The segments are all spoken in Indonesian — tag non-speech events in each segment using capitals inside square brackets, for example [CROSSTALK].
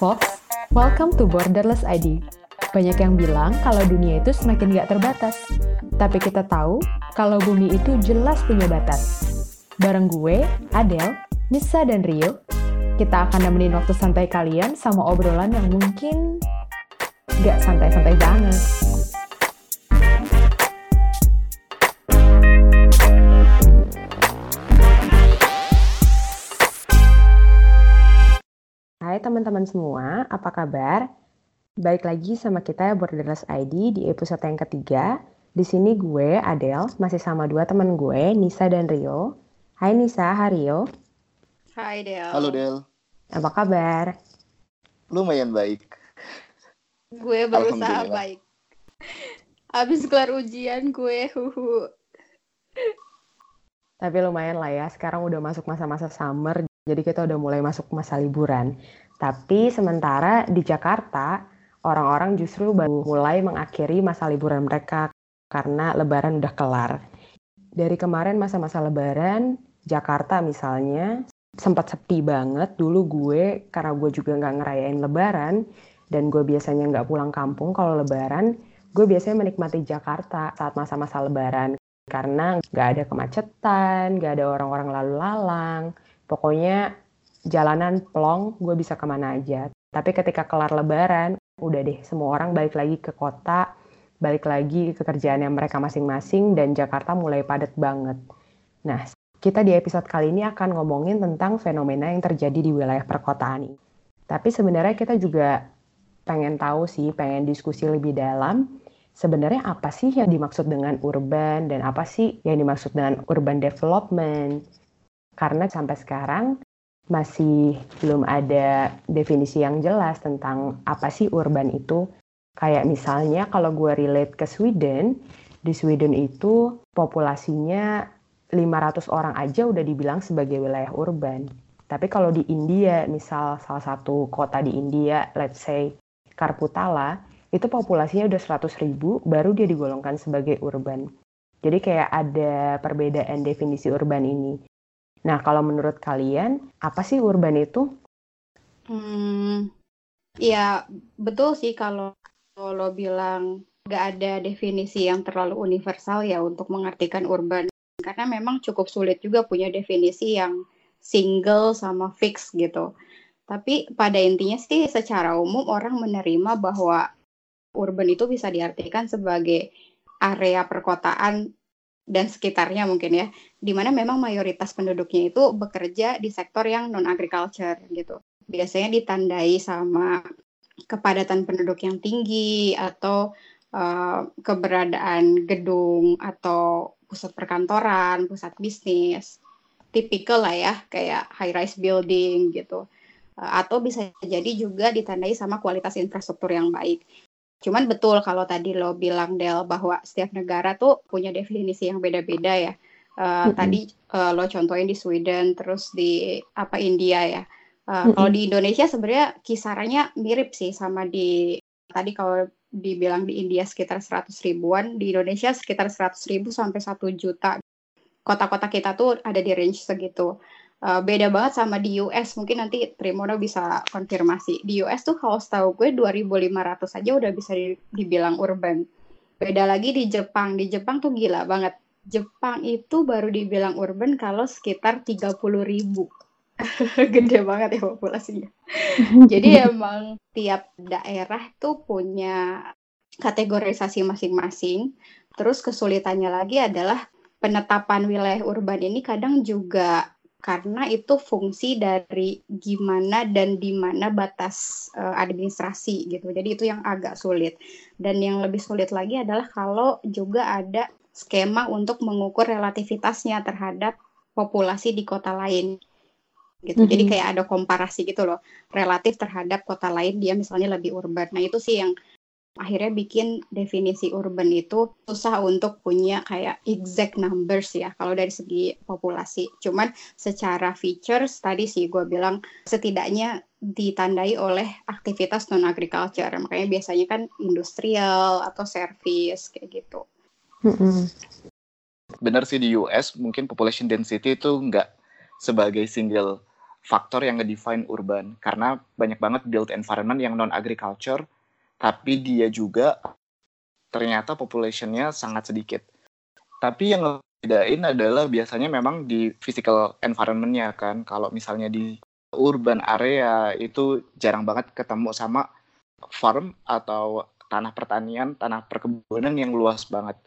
Fox, welcome to Borderless ID. Banyak yang bilang kalau dunia itu semakin gak terbatas. Tapi kita tahu kalau bumi itu jelas punya batas. Bareng gue, Adele, Nisa, dan Rio, kita akan nemenin waktu santai kalian sama obrolan yang mungkin gak santai-santai banget. Hai teman-teman semua, apa kabar? Baik lagi sama kita Borderless ID di episode yang ketiga. Di sini gue, Adele, masih sama dua teman gue, Nisa dan Rio. Hai Nisa, hai Rio. Hai Del. Halo Del, Apa kabar? lumayan baik. Gue berusaha baik. Abis kelar ujian gue, huhu. Tapi lumayan lah ya, sekarang udah masuk masa-masa summer, jadi kita udah mulai masuk masa liburan. Tapi sementara di Jakarta, orang-orang justru baru mulai mengakhiri masa liburan mereka karena lebaran udah kelar. Dari kemarin masa-masa lebaran, Jakarta misalnya, sempat sepi banget. Dulu gue, karena gue juga nggak ngerayain lebaran, dan gue biasanya nggak pulang kampung kalau lebaran, gue biasanya menikmati Jakarta saat masa-masa lebaran karena nggak ada kemacetan, nggak ada orang-orang lalu lalang. Pokoknya jalanan plong, gue bisa ke mana aja. Tapi ketika kelar lebaran, udah deh semua orang balik lagi ke kota, balik lagi ke kerjaannya mereka masing-masing, dan Jakarta mulai padat banget. Nah, kita di episode kali ini akan ngomongin tentang fenomena yang terjadi di wilayah perkotaan ini. Tapi sebenarnya kita juga pengen tahu sih, pengen diskusi lebih dalam, sebenarnya apa sih yang dimaksud dengan urban dan apa sih yang dimaksud dengan urban development? Karena sampai sekarang masih belum ada definisi yang jelas tentang apa sih urban itu. Kayak misalnya kalau gue relate ke Sweden, di Sweden itu populasinya 500 orang aja udah dibilang sebagai wilayah urban. Tapi kalau di India, misal salah satu kota di India, let's say Karputala, itu populasinya udah 100 ribu, baru dia digolongkan sebagai urban. Jadi kayak ada perbedaan definisi urban ini. Nah, kalau menurut kalian, apa sih urban itu? Hmm, ya betul sih kalau lo bilang gak ada definisi yang terlalu universal ya untuk mengartikan urban. Karena memang cukup sulit juga punya definisi yang single sama fix gitu. Tapi pada intinya sih secara umum orang menerima bahwa urban itu bisa diartikan sebagai area perkotaan dan sekitarnya mungkin ya, di mana memang mayoritas penduduknya itu bekerja di sektor yang non agriculture gitu. Biasanya ditandai sama kepadatan penduduk yang tinggi atau uh, keberadaan gedung atau pusat perkantoran, pusat bisnis, tipikal lah ya kayak high rise building gitu. Uh, atau bisa jadi juga ditandai sama kualitas infrastruktur yang baik. Cuman betul kalau tadi lo bilang Del bahwa setiap negara tuh punya definisi yang beda-beda ya. Uh, Mm-mm. Tadi uh, lo contohin di Sweden, terus di apa India ya. Uh, Mm-mm. Kalau di Indonesia sebenarnya kisarannya mirip sih sama di tadi kalau dibilang di India sekitar 100 ribuan, di Indonesia sekitar 100 ribu sampai 1 juta. Kota-kota kita tuh ada di range segitu. Uh, beda banget sama di US mungkin nanti Trimono bisa konfirmasi. Di US tuh kalau setahu gue 2500 aja udah bisa di- dibilang urban. Beda lagi di Jepang. Di Jepang tuh gila banget. Jepang itu baru dibilang urban kalau sekitar 30.000 ribu. [LAUGHS] Gede banget ya populasinya. Jadi [LAUGHS] emang tiap daerah tuh punya kategorisasi masing-masing. Terus kesulitannya lagi adalah penetapan wilayah urban ini kadang juga karena itu fungsi dari gimana dan di mana batas eh, administrasi gitu. Jadi itu yang agak sulit. Dan yang lebih sulit lagi adalah kalau juga ada skema untuk mengukur relativitasnya terhadap populasi di kota lain. Gitu. Jadi Mhm. kayak ada komparasi gitu loh, relatif terhadap kota lain dia misalnya lebih urban. Nah, itu sih yang akhirnya bikin definisi urban itu susah untuk punya kayak exact numbers ya kalau dari segi populasi. Cuman secara features tadi sih gue bilang setidaknya ditandai oleh aktivitas non agriculture. Makanya biasanya kan industrial atau service kayak gitu. Benar sih di US mungkin population density itu nggak sebagai single faktor yang ngedefine urban karena banyak banget built environment yang non agriculture tapi dia juga ternyata populationnya sangat sedikit. Tapi yang bedain adalah biasanya memang di physical environment-nya kan. Kalau misalnya di urban area itu jarang banget ketemu sama farm atau tanah pertanian, tanah perkebunan yang luas banget.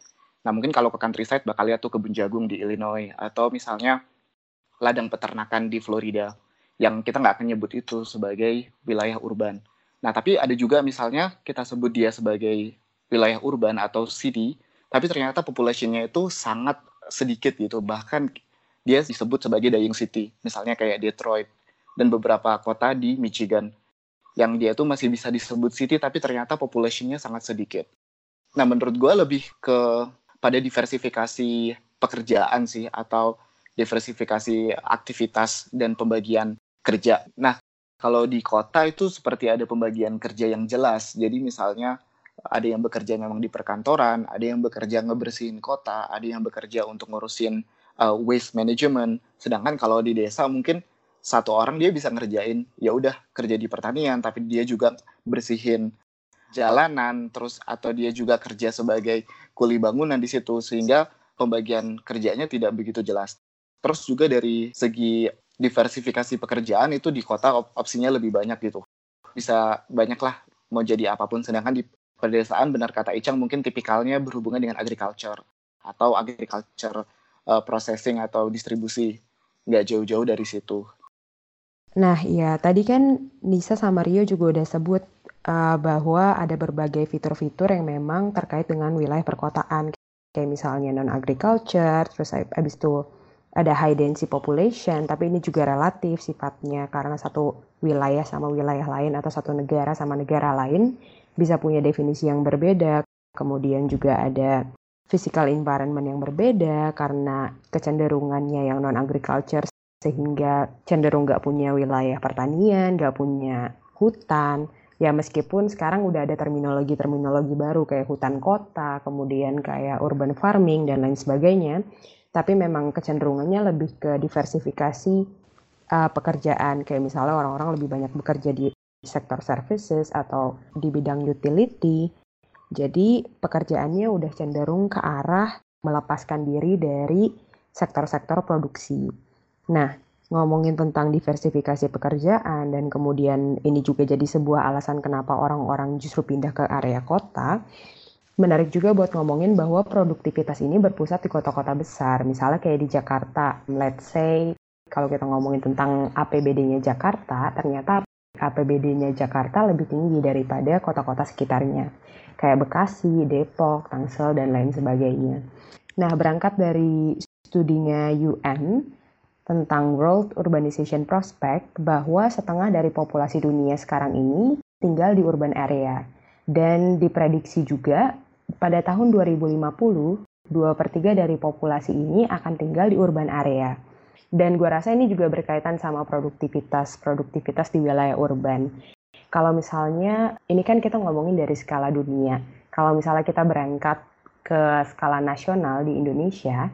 Nah mungkin kalau ke countryside bakal lihat tuh kebun jagung di Illinois atau misalnya ladang peternakan di Florida yang kita nggak akan nyebut itu sebagai wilayah urban. Nah tapi ada juga misalnya kita sebut dia sebagai wilayah urban atau city, tapi ternyata populationnya itu sangat sedikit gitu. Bahkan dia disebut sebagai dying city, misalnya kayak Detroit dan beberapa kota di Michigan yang dia tuh masih bisa disebut city tapi ternyata populationnya sangat sedikit. Nah menurut gue lebih ke pada diversifikasi pekerjaan sih atau diversifikasi aktivitas dan pembagian kerja. Nah kalau di kota itu seperti ada pembagian kerja yang jelas. Jadi misalnya ada yang bekerja memang di perkantoran, ada yang bekerja ngebersihin kota, ada yang bekerja untuk ngurusin uh, waste management. Sedangkan kalau di desa mungkin satu orang dia bisa ngerjain ya udah kerja di pertanian tapi dia juga bersihin jalanan terus atau dia juga kerja sebagai kuli bangunan di situ sehingga pembagian kerjanya tidak begitu jelas. Terus juga dari segi diversifikasi pekerjaan itu di kota op opsinya lebih banyak gitu. Bisa banyak lah mau jadi apa pun sedangkan di pedesaan benar kata Icang mungkin tipikalnya berhubungan dengan agriculture atau agriculture uh, processing atau distribusi nggak jauh-jauh dari situ. Nah, ya tadi kan Nisa sama Rio juga udah sebut uh, bahwa ada berbagai fitur-fitur yang memang terkait dengan wilayah perkotaan. Kayak misalnya non-agriculture, terus abis itu ada high density population, tapi ini juga relatif sifatnya karena satu wilayah sama wilayah lain atau satu negara sama negara lain bisa punya definisi yang berbeda. Kemudian juga ada physical environment yang berbeda karena kecenderungannya yang non-agriculture sehingga cenderung nggak punya wilayah pertanian, nggak punya hutan. Ya meskipun sekarang udah ada terminologi-terminologi baru kayak hutan kota, kemudian kayak urban farming dan lain sebagainya, tapi memang kecenderungannya lebih ke diversifikasi uh, pekerjaan. Kayak misalnya orang-orang lebih banyak bekerja di sektor services atau di bidang utility. Jadi pekerjaannya udah cenderung ke arah melepaskan diri dari sektor-sektor produksi. Nah, ngomongin tentang diversifikasi pekerjaan dan kemudian ini juga jadi sebuah alasan kenapa orang-orang justru pindah ke area kota, menarik juga buat ngomongin bahwa produktivitas ini berpusat di kota-kota besar. Misalnya kayak di Jakarta, let's say kalau kita ngomongin tentang APBD-nya Jakarta, ternyata APBD-nya Jakarta lebih tinggi daripada kota-kota sekitarnya. Kayak Bekasi, Depok, Tangsel, dan lain sebagainya. Nah, berangkat dari studinya UN, tentang World Urbanization Prospect bahwa setengah dari populasi dunia sekarang ini tinggal di urban area. Dan diprediksi juga pada tahun 2050, 2 per 3 dari populasi ini akan tinggal di urban area. Dan gue rasa ini juga berkaitan sama produktivitas, produktivitas di wilayah urban. Kalau misalnya, ini kan kita ngomongin dari skala dunia. Kalau misalnya kita berangkat ke skala nasional di Indonesia,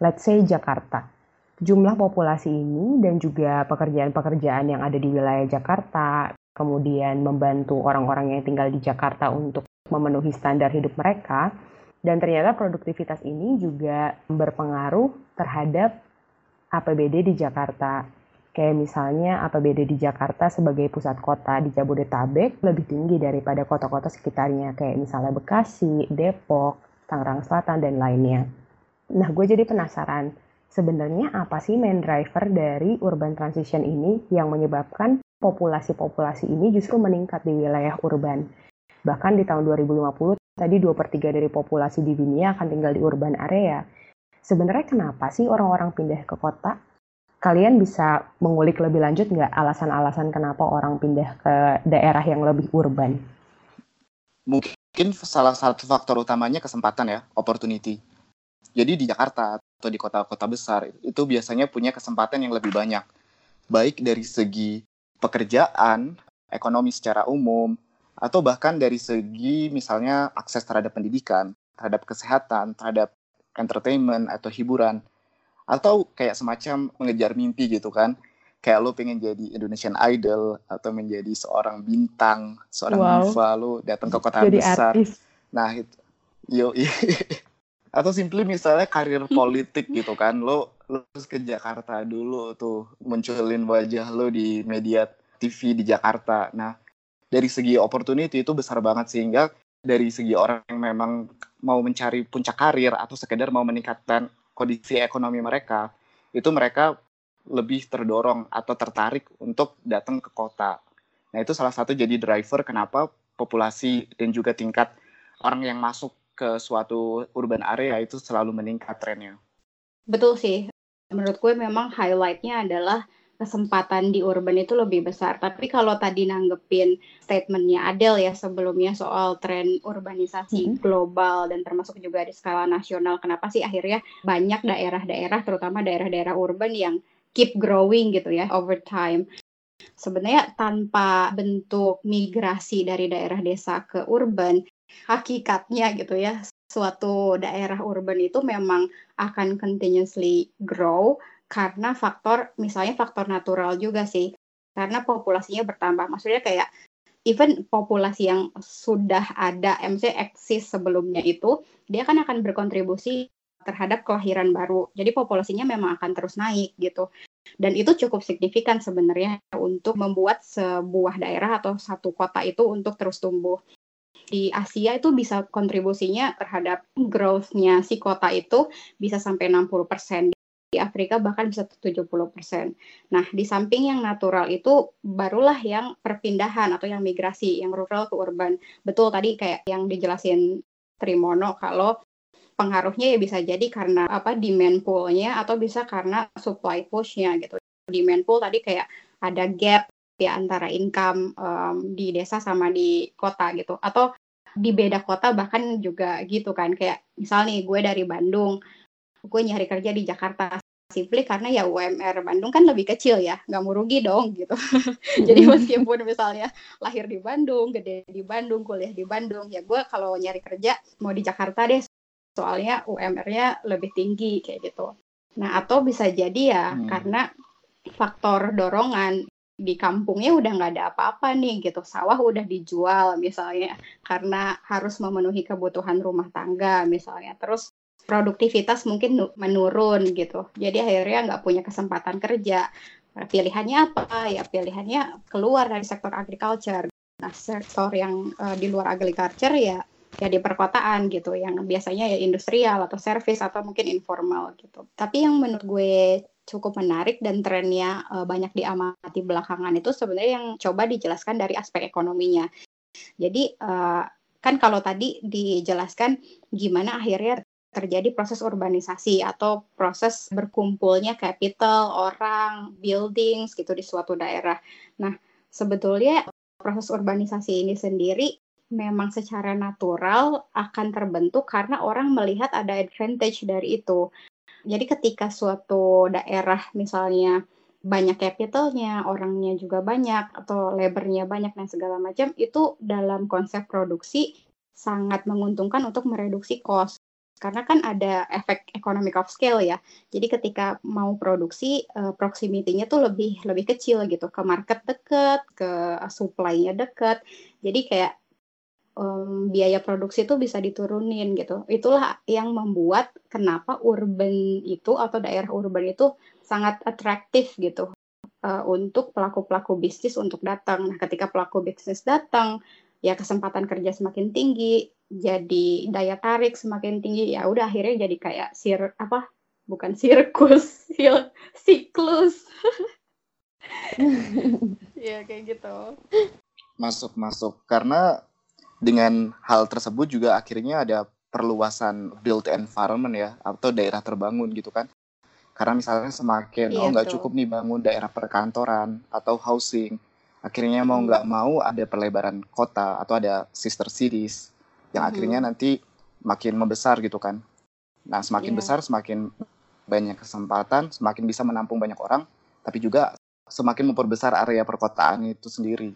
let's say Jakarta jumlah populasi ini dan juga pekerjaan-pekerjaan yang ada di wilayah Jakarta, kemudian membantu orang-orang yang tinggal di Jakarta untuk memenuhi standar hidup mereka, dan ternyata produktivitas ini juga berpengaruh terhadap APBD di Jakarta. Kayak misalnya APBD di Jakarta sebagai pusat kota di Jabodetabek lebih tinggi daripada kota-kota sekitarnya kayak misalnya Bekasi, Depok, Tangerang Selatan, dan lainnya. Nah, gue jadi penasaran, sebenarnya apa sih main driver dari urban transition ini yang menyebabkan populasi-populasi ini justru meningkat di wilayah urban. Bahkan di tahun 2050, tadi 2 per 3 dari populasi di dunia akan tinggal di urban area. Sebenarnya kenapa sih orang-orang pindah ke kota? Kalian bisa mengulik lebih lanjut nggak alasan-alasan kenapa orang pindah ke daerah yang lebih urban? Mungkin salah satu faktor utamanya kesempatan ya, opportunity. Jadi di Jakarta atau di kota-kota besar itu biasanya punya kesempatan yang lebih banyak. Baik dari segi pekerjaan, ekonomi secara umum, atau bahkan dari segi misalnya akses terhadap pendidikan, terhadap kesehatan, terhadap entertainment atau hiburan, atau kayak semacam mengejar mimpi gitu kan. kayak lo pengen jadi Indonesian Idol atau menjadi seorang bintang, seorang Wow. diva, lo datang ke kota Jadi besar. artis. Nah, itu yo [LAUGHS] atau simply misalnya karir politik gitu kan. Lo lo harus ke Jakarta dulu tuh munculin wajah lo di media TV di Jakarta. Nah, dari segi opportunity itu besar banget sehingga dari segi orang yang memang mau mencari puncak karir atau sekedar mau meningkatkan kondisi ekonomi mereka, itu mereka lebih terdorong atau tertarik untuk datang ke kota. Nah, itu salah satu jadi driver kenapa populasi dan juga tingkat orang yang masuk ke suatu urban area itu selalu meningkat trennya. Betul sih. Menurut gue memang highlightnya adalah kesempatan di urban itu lebih besar. Tapi kalau tadi nanggepin statementnya Adele ya sebelumnya soal tren urbanisasi Mhm. global dan termasuk juga di skala nasional, kenapa sih akhirnya banyak daerah-daerah, terutama daerah-daerah urban yang keep growing gitu ya over time. Sebenarnya tanpa bentuk migrasi dari daerah desa ke urban, hakikatnya gitu ya, suatu daerah urban itu memang akan continuously grow karena faktor misalnya faktor natural juga sih. Karena populasinya bertambah. Maksudnya kayak even populasi yang sudah ada MC eksis sebelumnya itu dia kan akan berkontribusi terhadap kelahiran baru. Jadi populasinya memang akan terus naik gitu. Dan itu cukup signifikan sebenarnya untuk membuat sebuah daerah atau satu kota itu untuk terus tumbuh. Di Asia itu bisa kontribusinya terhadap growth-nya si kota itu bisa sampai 60%. Di Afrika bahkan bisa 70%. Nah, di samping yang natural itu barulah yang perpindahan atau yang migrasi, yang rural ke urban. Betul tadi kayak yang dijelasin Trimono kalau pengaruhnya ya bisa jadi karena apa demand pool-nya atau bisa karena supply push-nya gitu. Demand pool tadi kayak ada gap ya antara income um, di desa sama di kota gitu atau di beda kota bahkan juga gitu kan kayak misal nih gue dari Bandung gue nyari kerja di Jakarta simply karena ya UMR Bandung kan lebih kecil ya nggak mau rugi dong gitu. [LAUGHS] Jadi meskipun misalnya lahir di Bandung gede di Bandung kuliah di Bandung ya gue kalau nyari kerja mau di Jakarta deh soalnya UMR-nya lebih tinggi kayak gitu. Nah atau bisa jadi ya Hmm. karena faktor dorongan di kampungnya udah nggak ada apa-apa nih gitu. Sawah udah dijual misalnya karena harus memenuhi kebutuhan rumah tangga misalnya. Terus produktivitas mungkin nu- menurun gitu. Jadi akhirnya nggak punya kesempatan kerja. Nah, pilihannya apa? Ya pilihannya keluar dari sektor agriculture. Nah sektor yang eh, di luar agriculture ya ya di perkotaan gitu. Yang biasanya ya industrial atau service atau mungkin informal gitu. Tapi yang menurut gue cukup menarik dan trennya eh, banyak diamati belakangan itu sebenarnya yang coba dijelaskan dari aspek ekonominya. Jadi eh, kan kalau tadi dijelaskan gimana akhirnya terjadi proses urbanisasi atau proses berkumpulnya capital, orang, buildings gitu di suatu daerah. Nah, sebetulnya proses urbanisasi ini sendiri memang secara natural akan terbentuk karena orang melihat ada advantage dari itu. Jadi ketika suatu daerah misalnya banyak capitalnya, orangnya juga banyak, atau labornya banyak dan segala macam, itu dalam konsep produksi sangat menguntungkan untuk mereduksi cost. Karena kan ada efek economic of scale ya. Jadi ketika mau produksi, eh, proximity-nya tuh lebih lebih kecil gitu, ke market deket, ke supply-nya deket. Jadi kayak em, biaya produksi itu bisa diturunin gitu. Itulah yang membuat kenapa urban itu atau daerah urban itu sangat atraktif gitu eh, untuk pelaku-pelaku bisnis untuk datang. Nah, ketika pelaku bisnis datang, ya kesempatan kerja semakin tinggi, jadi daya tarik semakin tinggi. Ya udah akhirnya jadi kayak sir apa? Bukan sirkus, sil- [LAUGHS] siklus. [LAUGHS] ya kayak gitu. Masuk masuk karena dengan hal tersebut juga akhirnya ada perluasan built environment ya atau daerah terbangun gitu kan. Karena misalnya semakin Iya, oh nggak cukup nih bangun daerah perkantoran atau housing, akhirnya mau nggak mau ada perlebaran kota atau ada sister cities yang Mhm. akhirnya nanti makin membesar gitu kan. Nah semakin Iya. besar semakin banyak kesempatan, semakin bisa menampung banyak orang, tapi juga semakin memperbesar area perkotaan itu sendiri.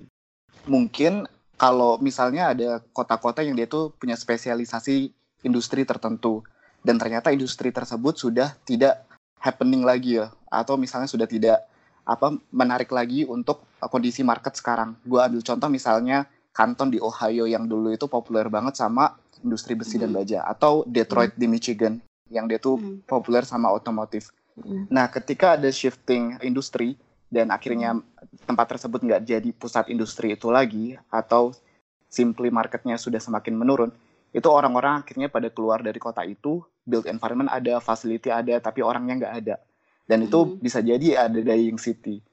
Mungkin kalau misalnya ada kota-kota yang dia tuh punya spesialisasi industri tertentu dan ternyata industri tersebut sudah tidak happening lagi ya atau misalnya sudah tidak apa menarik lagi untuk kondisi market sekarang. Gue ambil contoh misalnya kanton di Ohio yang dulu itu populer banget sama industri besi hmm. dan baja atau Detroit hmm. di Michigan yang dia tuh hmm. populer sama otomotif. Hmm. Nah, ketika ada shifting industri dan akhirnya tempat tersebut nggak jadi pusat industri itu lagi atau simply marketnya sudah semakin menurun, itu orang-orang akhirnya pada keluar dari kota itu, build environment ada, facility ada, tapi orangnya nggak ada. Dan itu hmm. bisa jadi ada dying city.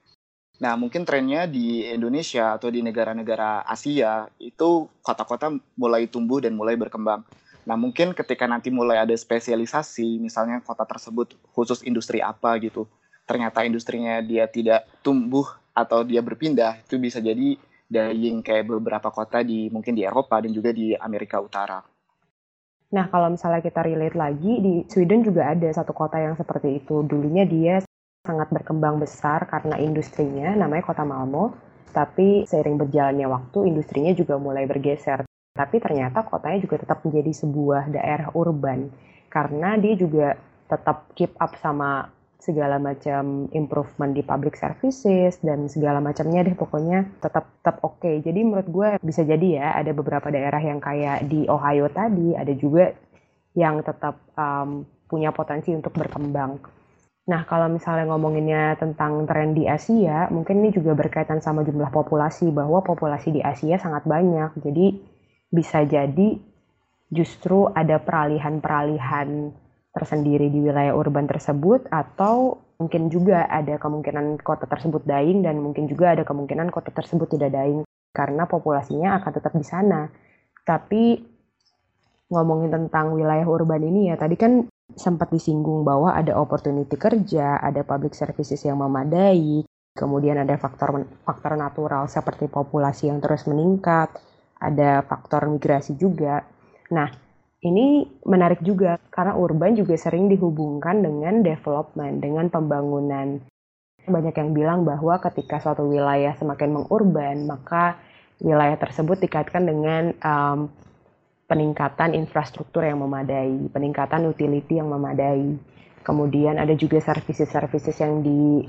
Nah, mungkin trennya di Indonesia atau di negara-negara Asia itu kota-kota mulai tumbuh dan mulai berkembang. Nah, mungkin ketika nanti mulai ada spesialisasi, misalnya kota tersebut khusus industri apa gitu, ternyata industrinya dia tidak tumbuh atau dia berpindah, itu bisa jadi dying kayak beberapa kota di mungkin di Eropa dan juga di Amerika Utara. Nah, kalau misalnya kita relate lagi, di Sweden juga ada satu kota yang seperti itu. Dulunya dia sangat berkembang besar karena industrinya, namanya kota Malmo. Tapi seiring berjalannya waktu, industrinya juga mulai bergeser. Tapi ternyata kotanya juga tetap menjadi sebuah daerah urban. Karena dia juga tetap keep up sama segala macam improvement di public services dan segala macamnya deh pokoknya tetap tetap oke. Okay. Jadi menurut gue bisa jadi ya ada beberapa daerah yang kayak di Ohio tadi ada juga yang tetap um, punya potensi untuk berkembang. Nah, kalau misalnya ngomonginnya tentang tren di Asia, mungkin ini juga berkaitan sama jumlah populasi, bahwa populasi di Asia sangat banyak. Jadi, bisa jadi justru ada peralihan-peralihan tersendiri di wilayah urban tersebut, atau mungkin juga ada kemungkinan kota tersebut dying, dan mungkin juga ada kemungkinan kota tersebut tidak dying, karena populasinya akan tetap di sana. Tapi, ngomongin tentang wilayah urban ini ya, tadi kan sempat disinggung bahwa ada opportunity kerja, ada public services yang memadai, kemudian ada faktor faktor natural seperti populasi yang terus meningkat, ada faktor migrasi juga. Nah, ini menarik juga karena urban juga sering dihubungkan dengan development, dengan pembangunan. Banyak yang bilang bahwa ketika suatu wilayah semakin mengurban, maka wilayah tersebut dikaitkan dengan um, peningkatan infrastruktur yang memadai, peningkatan utility yang memadai. Kemudian ada juga services-services yang di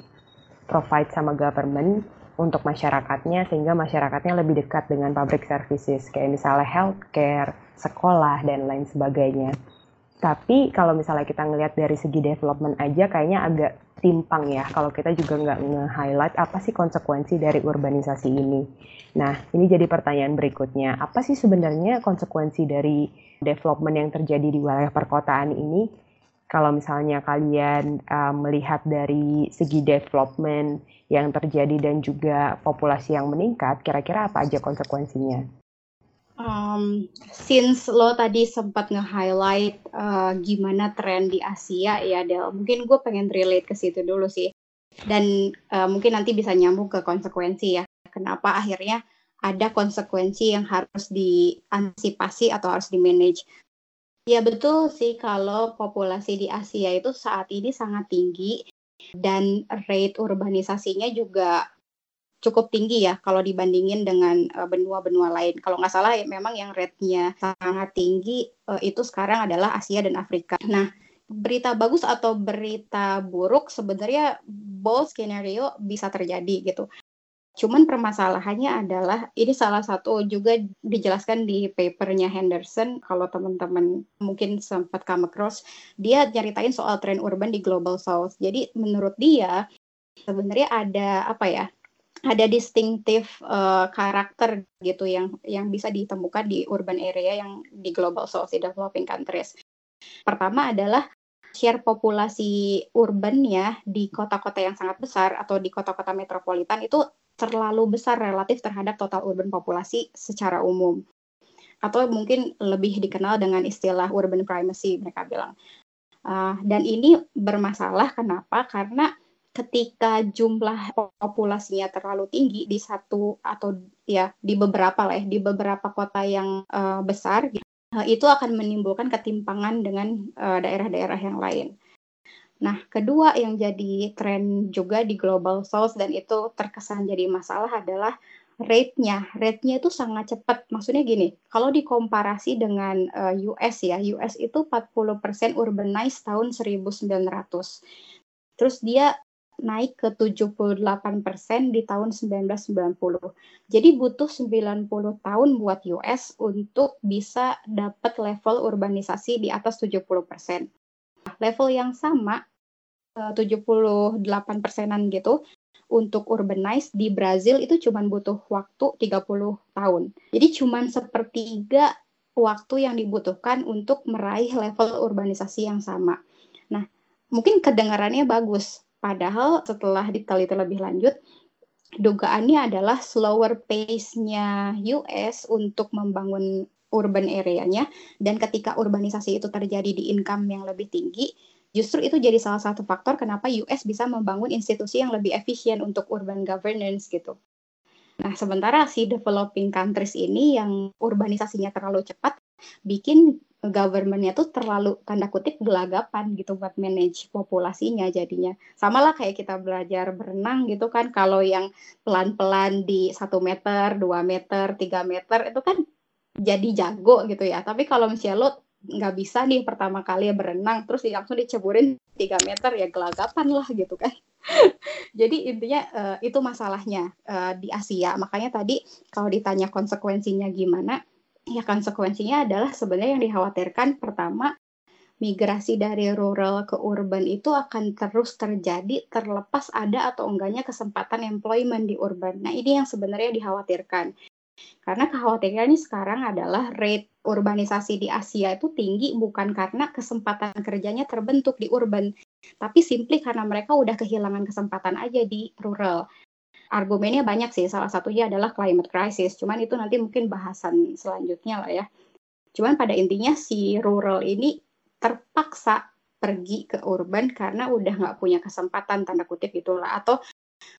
provide sama government untuk masyarakatnya sehingga masyarakatnya lebih dekat dengan public services kayak misalnya healthcare, sekolah dan lain sebagainya. Tapi kalau misalnya kita ngelihat dari segi development aja kayaknya agak timpang ya kalau kita juga nggak nge-highlight apa sih konsekuensi dari urbanisasi ini. Nah, ini jadi pertanyaan berikutnya. Apa sih sebenarnya konsekuensi dari development yang terjadi di wilayah perkotaan ini? Kalau misalnya kalian uh, melihat dari segi development yang terjadi dan juga populasi yang meningkat, kira-kira apa aja konsekuensinya? Um, since lo tadi sempat nge-highlight uh, gimana tren di Asia ya Del, mungkin gue pengen relate ke situ dulu sih. Dan uh, mungkin nanti bisa nyambung ke konsekuensi ya. Kenapa akhirnya ada konsekuensi yang harus diantisipasi atau harus di-manage. Ya betul sih kalau populasi di Asia itu saat ini sangat tinggi dan rate urbanisasinya juga cukup tinggi ya kalau dibandingin dengan benua benua-benua lain. Kalau nggak salah ya memang yang rate-nya sangat tinggi uh, itu sekarang adalah Asia dan Afrika. Nah, berita bagus atau berita buruk sebenarnya both skenario bisa terjadi gitu. Cuman permasalahannya adalah ini salah satu juga dijelaskan di papernya Henderson kalau teman-teman mungkin sempat come across dia nyeritain soal tren urban di Global South. Jadi menurut dia sebenarnya ada apa ya ada distinctive uh, karakter gitu yang yang bisa ditemukan di urban area yang di global south di developing countries. Pertama adalah share populasi urban ya di kota-kota yang sangat besar atau di kota-kota metropolitan itu terlalu besar relatif terhadap total urban populasi secara umum. Atau mungkin lebih dikenal dengan istilah urban primacy mereka bilang. Uh, dan ini bermasalah kenapa? Karena ketika jumlah populasinya terlalu tinggi di satu atau ya di beberapa lah ya, di beberapa kota yang uh, besar uh, itu akan menimbulkan ketimpangan dengan uh, daerah-daerah yang lain. Nah, kedua yang jadi tren juga di Global South dan itu terkesan jadi masalah adalah rate-nya. Rate-nya itu sangat cepat. Maksudnya gini, kalau dikomparasi dengan uh, US ya, US itu 40% urbanized tahun 1900. Terus dia naik ke 78% di tahun 1990. Jadi butuh 90 tahun buat US untuk bisa dapat level urbanisasi di atas 70%. Level yang sama 78 eh, persenan gitu untuk urbanize di Brazil itu cuma butuh waktu 30 tahun. Jadi cuma sepertiga waktu yang dibutuhkan untuk meraih level urbanisasi yang sama. Nah, mungkin kedengarannya bagus, Padahal setelah diteliti lebih lanjut, dugaannya adalah slower pace-nya US untuk membangun urban area-nya dan ketika urbanisasi itu terjadi di income yang lebih tinggi, justru itu jadi salah satu faktor kenapa US bisa membangun institusi yang lebih efisien untuk urban governance gitu. Nah, sementara si developing countries ini yang urbanisasinya terlalu cepat bikin governmentnya tuh terlalu tanda kutip gelagapan gitu buat manage populasinya jadinya. Sama lah kayak kita belajar berenang gitu kan kalau yang pelan-pelan di satu meter dua meter tiga meter itu kan jadi jago gitu ya. Tapi kalau misalnya lo nggak bisa nih pertama kali ya berenang terus langsung diceburin tiga meter ya gelagapan lah gitu kan. [LAUGHS] Jadi intinya uh, itu masalahnya uh, di Asia. Makanya tadi kalau ditanya konsekuensinya gimana ya konsekuensinya adalah sebenarnya yang dikhawatirkan pertama migrasi dari rural ke urban itu akan terus terjadi terlepas ada atau enggaknya kesempatan employment di urban. Nah, ini yang sebenarnya dikhawatirkan. Karena kekhawatirannya sekarang adalah rate urbanisasi di Asia itu tinggi bukan karena kesempatan kerjanya terbentuk di urban, tapi simply karena mereka udah kehilangan kesempatan aja di rural argumennya banyak sih. Salah satunya adalah climate crisis. Cuman itu nanti mungkin bahasan selanjutnya lah ya. Cuman pada intinya si rural ini terpaksa pergi ke urban karena udah nggak punya kesempatan tanda kutip itulah atau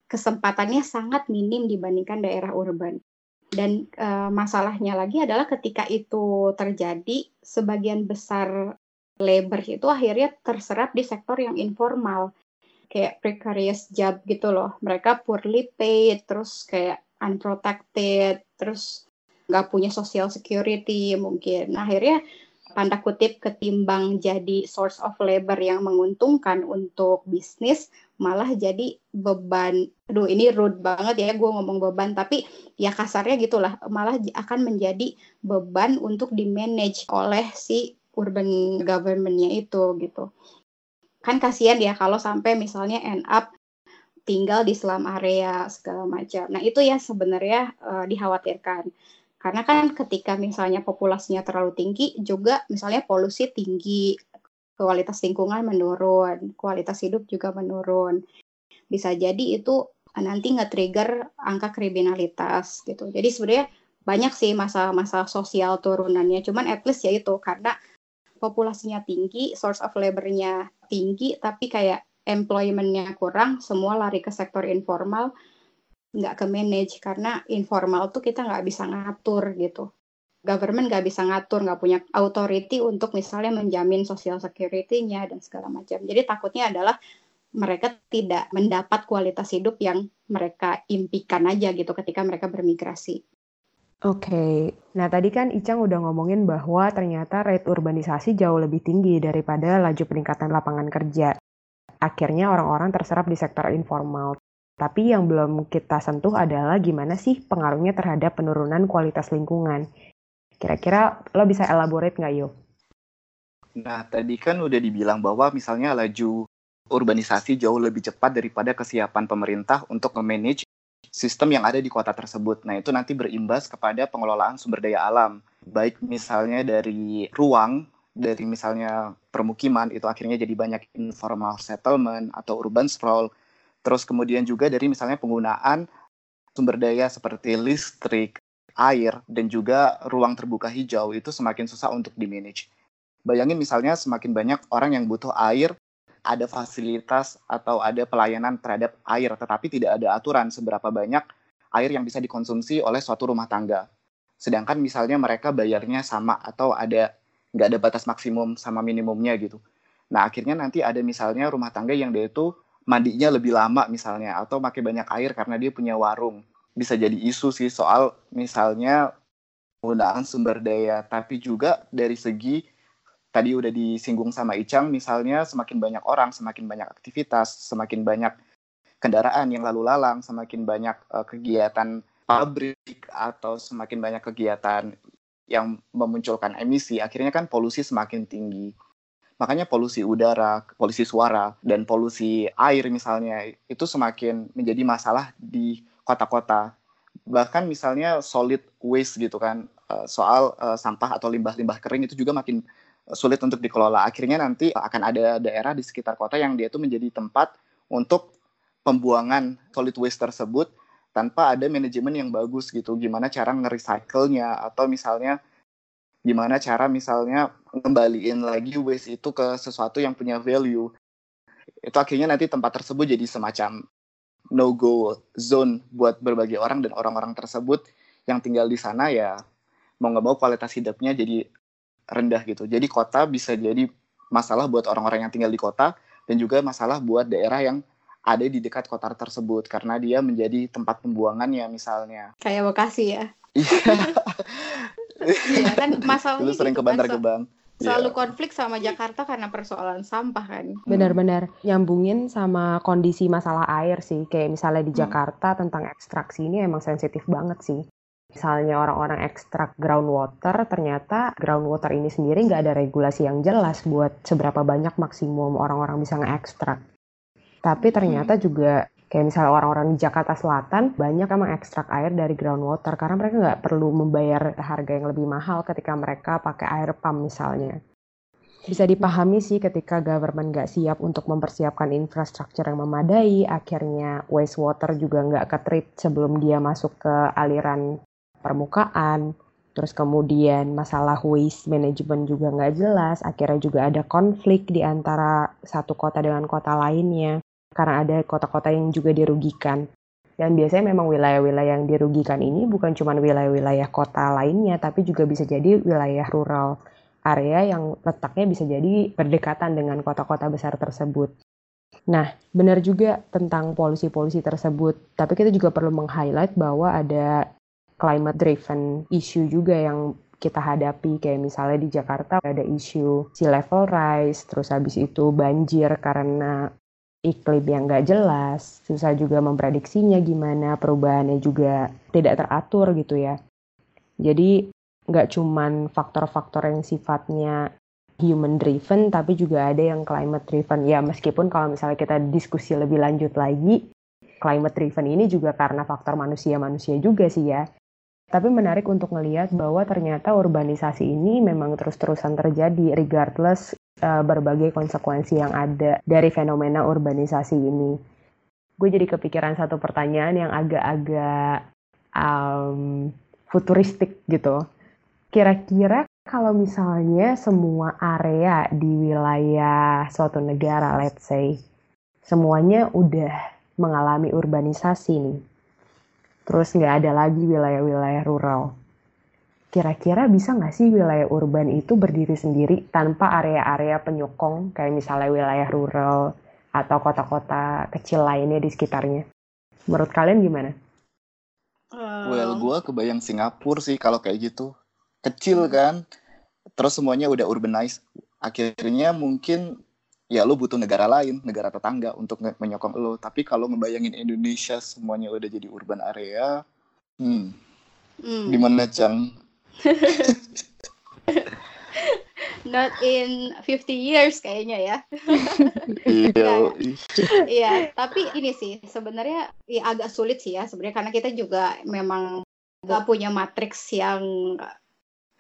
kesempatannya sangat minim dibandingkan daerah urban. Dan e, masalahnya lagi adalah ketika itu terjadi, sebagian besar labor itu akhirnya terserap di sektor yang informal kayak precarious job gitu loh. Mereka poorly paid, terus kayak unprotected, terus nggak punya social security mungkin. Nah, akhirnya tanda kutip ketimbang jadi source of labor yang menguntungkan untuk bisnis malah jadi beban aduh ini rude banget ya gue ngomong beban tapi ya kasarnya gitulah malah akan menjadi beban untuk di manage oleh si urban governmentnya itu gitu kan kasihan ya kalau sampai misalnya end up tinggal di slum area segala macam. Nah itu ya sebenarnya uh, dikhawatirkan karena kan ketika misalnya populasinya terlalu tinggi juga misalnya polusi tinggi, kualitas lingkungan menurun, kualitas hidup juga menurun. Bisa jadi itu nanti nge-trigger angka kriminalitas gitu. Jadi sebenarnya banyak sih masa-masa sosial turunannya. Cuman at least ya itu karena populasinya tinggi, source of labor-nya tinggi, tapi kayak employment-nya kurang, semua lari ke sektor informal, nggak ke manage, karena informal tuh kita nggak bisa ngatur gitu. Government nggak bisa ngatur, nggak punya authority untuk misalnya menjamin social security-nya dan segala macam. Jadi takutnya adalah mereka tidak mendapat kualitas hidup yang mereka impikan aja gitu ketika mereka bermigrasi. Oke, nah tadi kan Icang udah ngomongin bahwa ternyata rate urbanisasi jauh lebih tinggi daripada laju peningkatan lapangan kerja. Akhirnya orang-orang terserap di sektor informal. Tapi yang belum kita sentuh adalah gimana sih pengaruhnya terhadap penurunan kualitas lingkungan. Kira-kira lo bisa elaborate nggak, Yo? Nah, tadi kan udah dibilang bahwa misalnya laju urbanisasi jauh lebih cepat daripada kesiapan pemerintah untuk memanage sistem yang ada di kota tersebut. Nah, itu nanti berimbas kepada pengelolaan sumber daya alam, baik misalnya dari ruang, dari misalnya permukiman, itu akhirnya jadi banyak informal settlement atau urban sprawl. Terus kemudian juga dari misalnya penggunaan sumber daya seperti listrik, air, dan juga ruang terbuka hijau itu semakin susah untuk di-manage. Bayangin misalnya semakin banyak orang yang butuh air ada fasilitas atau ada pelayanan terhadap air, tetapi tidak ada aturan seberapa banyak air yang bisa dikonsumsi oleh suatu rumah tangga. Sedangkan misalnya mereka bayarnya sama atau ada nggak ada batas maksimum sama minimumnya gitu. Nah akhirnya nanti ada misalnya rumah tangga yang dia itu mandinya lebih lama misalnya atau pakai banyak air karena dia punya warung. Bisa jadi isu sih soal misalnya penggunaan sumber daya, tapi juga dari segi tadi udah disinggung sama Icang, misalnya semakin banyak orang, semakin banyak aktivitas, semakin banyak kendaraan yang lalu lalang, semakin banyak uh, kegiatan pabrik atau semakin banyak kegiatan yang memunculkan emisi, akhirnya kan polusi semakin tinggi. Makanya polusi udara, polusi suara, dan polusi air misalnya itu semakin menjadi masalah di kota-kota. Bahkan misalnya solid waste gitu kan, eh, soal uh, sampah atau limbah-limbah kering itu juga makin sulit untuk dikelola. Akhirnya nanti akan ada daerah di sekitar kota yang dia itu menjadi tempat untuk pembuangan solid waste tersebut tanpa ada manajemen yang bagus gitu. Gimana cara nge-recycle-nya atau misalnya gimana cara misalnya ngembaliin lagi waste itu ke sesuatu yang punya value itu akhirnya nanti tempat tersebut jadi semacam no go zone buat berbagai orang dan orang-orang tersebut yang tinggal di sana ya mau nggak mau kualitas hidupnya jadi rendah gitu jadi kota bisa jadi masalah buat orang-orang yang tinggal di kota dan juga masalah buat daerah yang ada di dekat kota tersebut karena dia menjadi tempat pembuangannya misalnya kayak Bekasi ya iya [LAUGHS] Iya kan masalahnya Dulu sering gitu ke kan, Bantar so- Gebang. selalu Iya. konflik sama Jakarta karena persoalan sampah kan. Benar-benar nyambungin sama kondisi masalah air sih. Kayak misalnya di Hmm. Jakarta tentang ekstraksi ini emang sensitif banget sih. Misalnya orang-orang ekstrak groundwater, ternyata groundwater ini sendiri nggak ada regulasi yang jelas buat seberapa banyak maksimum orang-orang bisa ngeekstrak. Tapi ternyata juga kayak misalnya orang-orang di Jakarta Selatan banyak emang ekstrak air dari groundwater karena mereka nggak perlu membayar harga yang lebih mahal ketika mereka pakai air pump misalnya. Bisa dipahami sih ketika government nggak siap untuk mempersiapkan infrastruktur yang memadai, akhirnya wastewater juga nggak ketreat sebelum dia masuk ke aliran permukaan. Terus kemudian masalah waste management juga nggak jelas, akhirnya juga ada konflik di antara satu kota dengan kota lainnya karena ada kota-kota yang juga dirugikan. Dan biasanya memang wilayah-wilayah yang dirugikan ini bukan cuma wilayah-wilayah kota lainnya, tapi juga bisa jadi wilayah rural area yang letaknya bisa jadi berdekatan dengan kota-kota besar tersebut. Nah, benar juga tentang polusi-polusi tersebut, tapi kita juga perlu meng-highlight bahwa ada climate driven issue juga yang kita hadapi kayak misalnya di Jakarta ada isu sea level rise, terus habis itu banjir karena iklim yang nggak jelas, susah juga memprediksinya gimana, perubahannya juga tidak teratur gitu ya. Jadi nggak cuman faktor-faktor yang sifatnya human driven, tapi juga ada yang climate driven. Ya meskipun kalau misalnya kita diskusi lebih lanjut lagi, climate driven ini juga karena faktor manusia-manusia juga sih ya. Tapi menarik untuk melihat bahwa ternyata urbanisasi ini memang terus-terusan terjadi regardless uh, berbagai konsekuensi yang ada dari fenomena urbanisasi ini. Gue jadi kepikiran satu pertanyaan yang agak-agak um, futuristik gitu. Kira-kira kalau misalnya semua area di wilayah suatu negara, let's say, semuanya udah mengalami urbanisasi nih, terus nggak ada lagi wilayah-wilayah rural. Kira-kira bisa nggak sih wilayah urban itu berdiri sendiri tanpa area-area penyokong kayak misalnya wilayah rural atau kota-kota kecil lainnya di sekitarnya? Menurut kalian gimana? Well, gue kebayang Singapura sih kalau kayak gitu. Kecil kan, terus semuanya udah urbanized. Akhirnya mungkin ya lo butuh negara lain, negara tetangga untuk menyokong lo. Tapi kalau ngebayangin Indonesia semuanya udah jadi urban area, hmm, Hmm. gimana Cang? [LAUGHS] Not in 50 years kayaknya ya. Iya, [LAUGHS] Iya, tapi ini sih sebenarnya ya agak sulit sih ya sebenarnya karena kita juga memang nggak punya matriks yang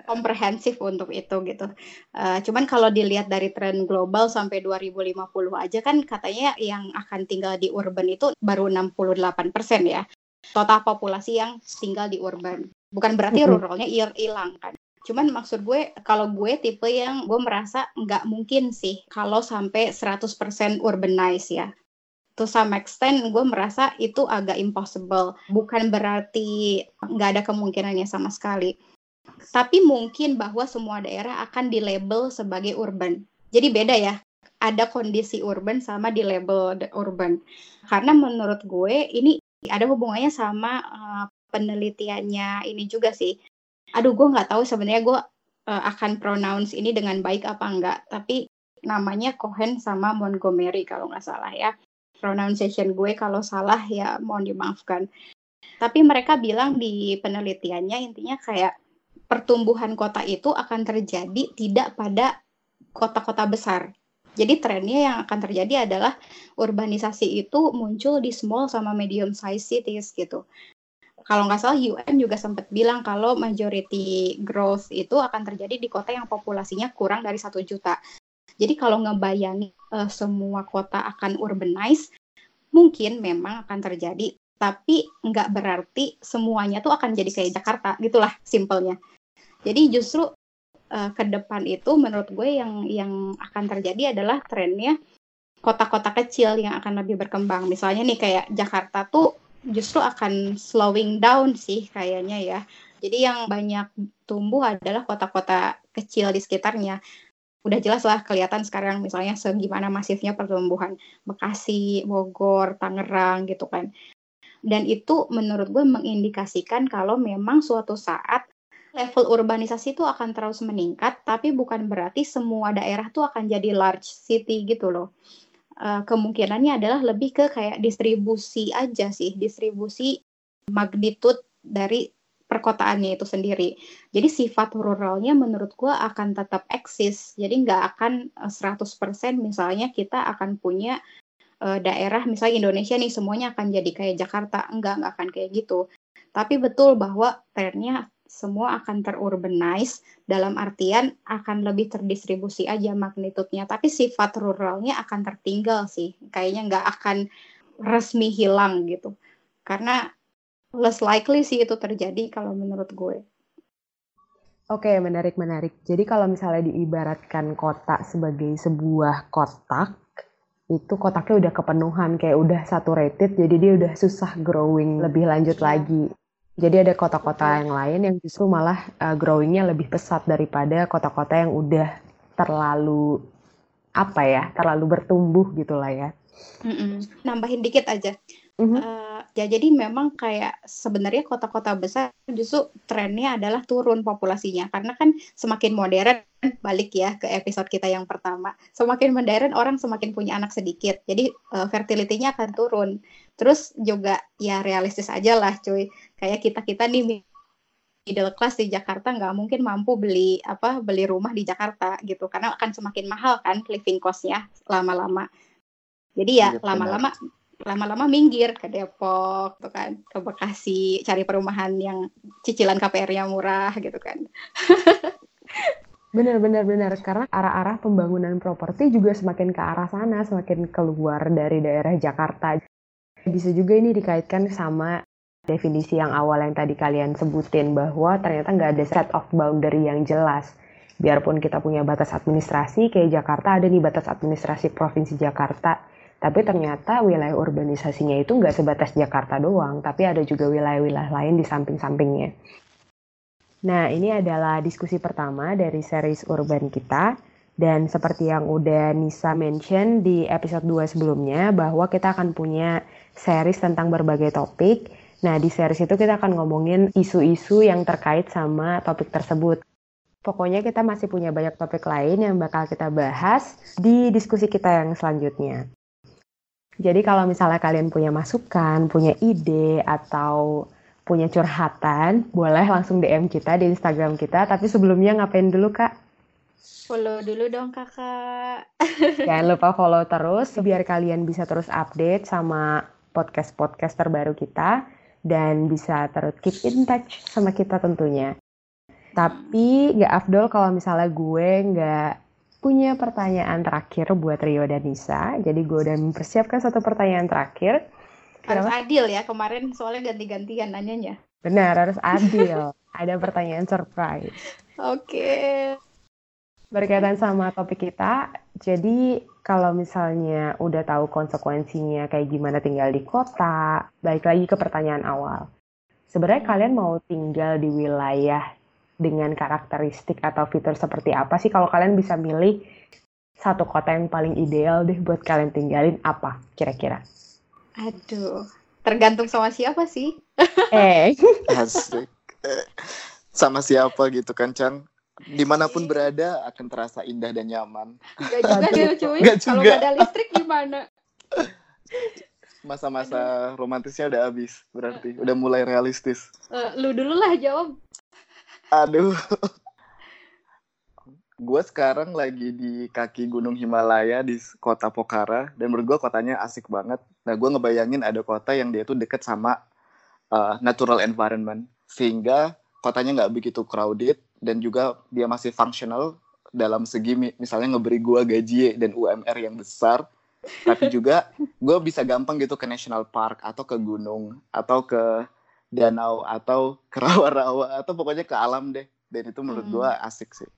komprehensif untuk itu gitu. Uh, cuman kalau dilihat dari tren global sampai 2050 aja kan katanya yang akan tinggal di urban itu baru 68% ya. Total populasi yang tinggal di urban. Bukan berarti Mhm. ruralnya hilang kan. Cuman maksud gue kalau gue tipe yang gue merasa nggak mungkin sih kalau sampai 100% urbanize ya. To some extent gue merasa itu agak impossible. Bukan berarti nggak ada kemungkinannya sama sekali. Tapi mungkin bahwa semua daerah akan dilabel sebagai urban. Jadi beda ya. Ada kondisi urban sama di label urban. Karena menurut gue ini ada hubungannya sama uh, penelitiannya ini juga sih. Aduh, gue nggak tahu sebenarnya gue uh, akan pronounce ini dengan baik apa enggak. Tapi namanya Cohen sama Montgomery kalau nggak salah ya. pronunciation gue kalau salah ya mohon dimaafkan. Tapi mereka bilang di penelitiannya intinya kayak pertumbuhan kota itu akan terjadi tidak pada kota-kota besar. Jadi trennya yang akan terjadi adalah urbanisasi itu muncul di small sama medium size cities gitu. Kalau nggak salah UN juga sempat bilang kalau majority growth itu akan terjadi di kota yang populasinya kurang dari satu juta. Jadi kalau ngebayangin uh, semua kota akan urbanize, mungkin memang akan terjadi, tapi nggak berarti semuanya tuh akan jadi kayak Jakarta, gitulah simpelnya. Jadi justru uh, ke depan itu menurut gue yang yang akan terjadi adalah trennya kota-kota kecil yang akan lebih berkembang. Misalnya nih kayak Jakarta tuh justru akan slowing down sih kayaknya ya. Jadi yang banyak tumbuh adalah kota-kota kecil di sekitarnya udah jelas lah kelihatan sekarang misalnya segimana masifnya pertumbuhan Bekasi, Bogor, Tangerang gitu kan. Dan itu menurut gue mengindikasikan kalau memang suatu saat level urbanisasi itu akan terus meningkat, tapi bukan berarti semua daerah tuh akan jadi large city gitu loh. Uh, kemungkinannya adalah lebih ke kayak distribusi aja sih, distribusi magnitude dari perkotaannya itu sendiri. Jadi sifat ruralnya menurut gue akan tetap eksis. Jadi nggak akan 100% eh, misalnya kita akan punya uh, daerah misalnya Indonesia nih semuanya akan jadi kayak Jakarta. Enggak, nggak akan kayak gitu. Tapi betul bahwa trennya semua akan terurbanize dalam artian akan lebih terdistribusi aja magnitudenya. Tapi sifat ruralnya akan tertinggal sih. Kayaknya nggak akan resmi hilang gitu. Karena less likely sih itu terjadi kalau menurut gue. Oke, menarik menarik. Jadi kalau misalnya diibaratkan kota sebagai sebuah kotak, itu kotaknya udah kepenuhan, kayak udah saturated, jadi dia udah susah growing lebih lanjut yeah. lagi. Jadi ada kota-kota yang lain yang justru malah uh, growingnya lebih pesat daripada kota-kota yang udah terlalu apa ya, terlalu bertumbuh gitulah ya. Mm -mm. Nambahin dikit aja. Mm -hmm. uh, ya jadi memang kayak sebenarnya kota-kota besar justru trennya adalah turun populasinya. Karena kan semakin modern balik ya ke episode kita yang pertama. Semakin modern orang semakin punya anak sedikit. Jadi uh, fertility-nya akan turun. Terus juga ya realistis aja lah cuy. Kayak kita kita nih middle class di Jakarta nggak mungkin mampu beli apa beli rumah di Jakarta gitu. Karena akan semakin mahal kan living cost-nya lama-lama. Jadi ya iya, lama-lama lama-lama minggir ke Depok tuh kan. Ke Bekasi cari perumahan yang cicilan KPR-nya murah gitu kan. [LAUGHS] Benar benar benar karena arah-arah pembangunan properti juga semakin ke arah sana semakin keluar dari daerah Jakarta. Bisa juga ini dikaitkan sama definisi yang awal yang tadi kalian sebutin bahwa ternyata nggak ada set of boundary yang jelas. Biarpun kita punya batas administrasi kayak Jakarta ada nih batas administrasi provinsi Jakarta tapi ternyata wilayah urbanisasinya itu nggak sebatas Jakarta doang, tapi ada juga wilayah-wilayah lain di samping-sampingnya. Nah, ini adalah diskusi pertama dari series urban kita. Dan seperti yang udah Nisa mention di episode 2 sebelumnya, bahwa kita akan punya series tentang berbagai topik. Nah, di series itu kita akan ngomongin isu-isu yang terkait sama topik tersebut. Pokoknya kita masih punya banyak topik lain yang bakal kita bahas di diskusi kita yang selanjutnya. Jadi kalau misalnya kalian punya masukan, punya ide, atau punya curhatan, boleh langsung DM kita di Instagram kita. Tapi sebelumnya ngapain dulu, Kak? Follow dulu dong, Kakak. Jangan lupa follow terus, biar kalian bisa terus update sama podcast-podcast terbaru kita. Dan bisa terus keep in touch sama kita tentunya. Tapi nggak afdol kalau misalnya gue nggak punya pertanyaan terakhir buat Rio dan Nisa. Jadi gue udah mempersiapkan satu pertanyaan terakhir. Harus Kenapa? adil ya, kemarin soalnya ganti-gantian nanyanya. Benar, harus [LAUGHS] adil. Ada pertanyaan surprise. Oke. Okay. Berkaitan sama topik kita, jadi kalau misalnya udah tahu konsekuensinya kayak gimana tinggal di kota, balik lagi ke pertanyaan awal. Sebenarnya kalian mau tinggal di wilayah dengan karakteristik atau fitur seperti apa sih kalau kalian bisa milih satu kota yang paling ideal deh buat kalian tinggalin apa kira-kira? Aduh, tergantung sama siapa sih? [LAUGHS] Eh, asik. Sama siapa gitu kan, Chan? Di mana pun berada akan terasa indah dan nyaman. Gak juga deh, [LAUGHS] cuy. Kalau gak ada listrik gimana? Masa-masa romantisnya udah habis, berarti udah mulai realistis. Eh, lu dulu lah jawab. Aduh. gue sekarang lagi di kaki Gunung Himalaya di kota Pokhara dan menurut gue kotanya asik banget. Nah gue ngebayangin ada kota yang dia tuh deket sama uh, natural environment sehingga kotanya nggak begitu crowded dan juga dia masih functional dalam segi misalnya ngeberi gue gaji dan UMR yang besar tapi juga [LAUGHS] gue bisa gampang gitu ke national park atau ke gunung atau ke danau atau ke [LAUGHS] rawa-rawa atau pokoknya ke alam deh dan itu menurut gue hmm. asik sih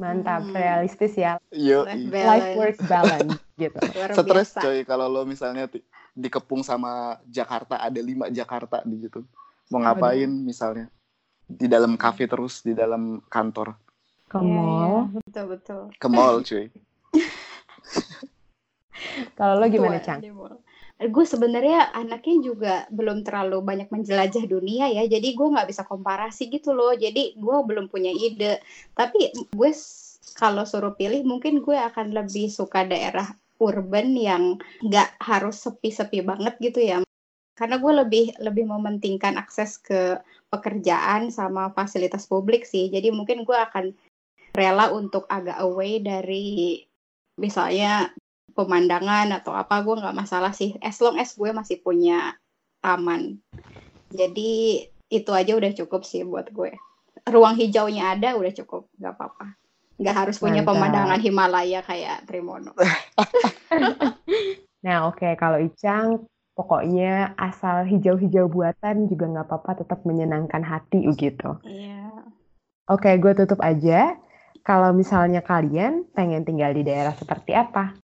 Mantap, hmm. realistis ya. Yo, life work balance [LAUGHS] gitu. Stres coy kalau lo misalnya dikepung sama Jakarta ada lima Jakarta di gitu. Mau ngapain Aduh. misalnya? Di dalam kafe terus di dalam kantor. Ke iya, iya. mall. Ya, betul betul. Ke mall cuy. [LAUGHS] kalau lo gimana, Cang? Gue sebenarnya anaknya juga belum terlalu banyak menjelajah dunia ya jadi gue nggak bisa komparasi gitu loh. Jadi gue belum punya ide. Tapi gue kalau suruh pilih mungkin gue akan lebih suka daerah urban yang nggak harus sepi-sepi banget gitu ya. Karena gue lebih lebih mementingkan akses ke pekerjaan sama fasilitas publik sih. Jadi mungkin gue akan rela untuk agak away dari misalnya pemandangan atau apa gue nggak masalah sih. As long as gue masih punya taman. Jadi itu aja udah cukup sih buat gue. Ruang hijaunya ada udah cukup. Nggak apa-apa. Nggak harus punya Mantap. pemandangan Himalaya kayak Trimono [LAUGHS] nah oke. Okay. kalau Icang pokoknya asal hijau-hijau buatan juga nggak apa-apa tetap menyenangkan hati gitu iya. Yeah. oke okay, gue tutup aja. Kalau misalnya kalian pengen tinggal di daerah seperti apa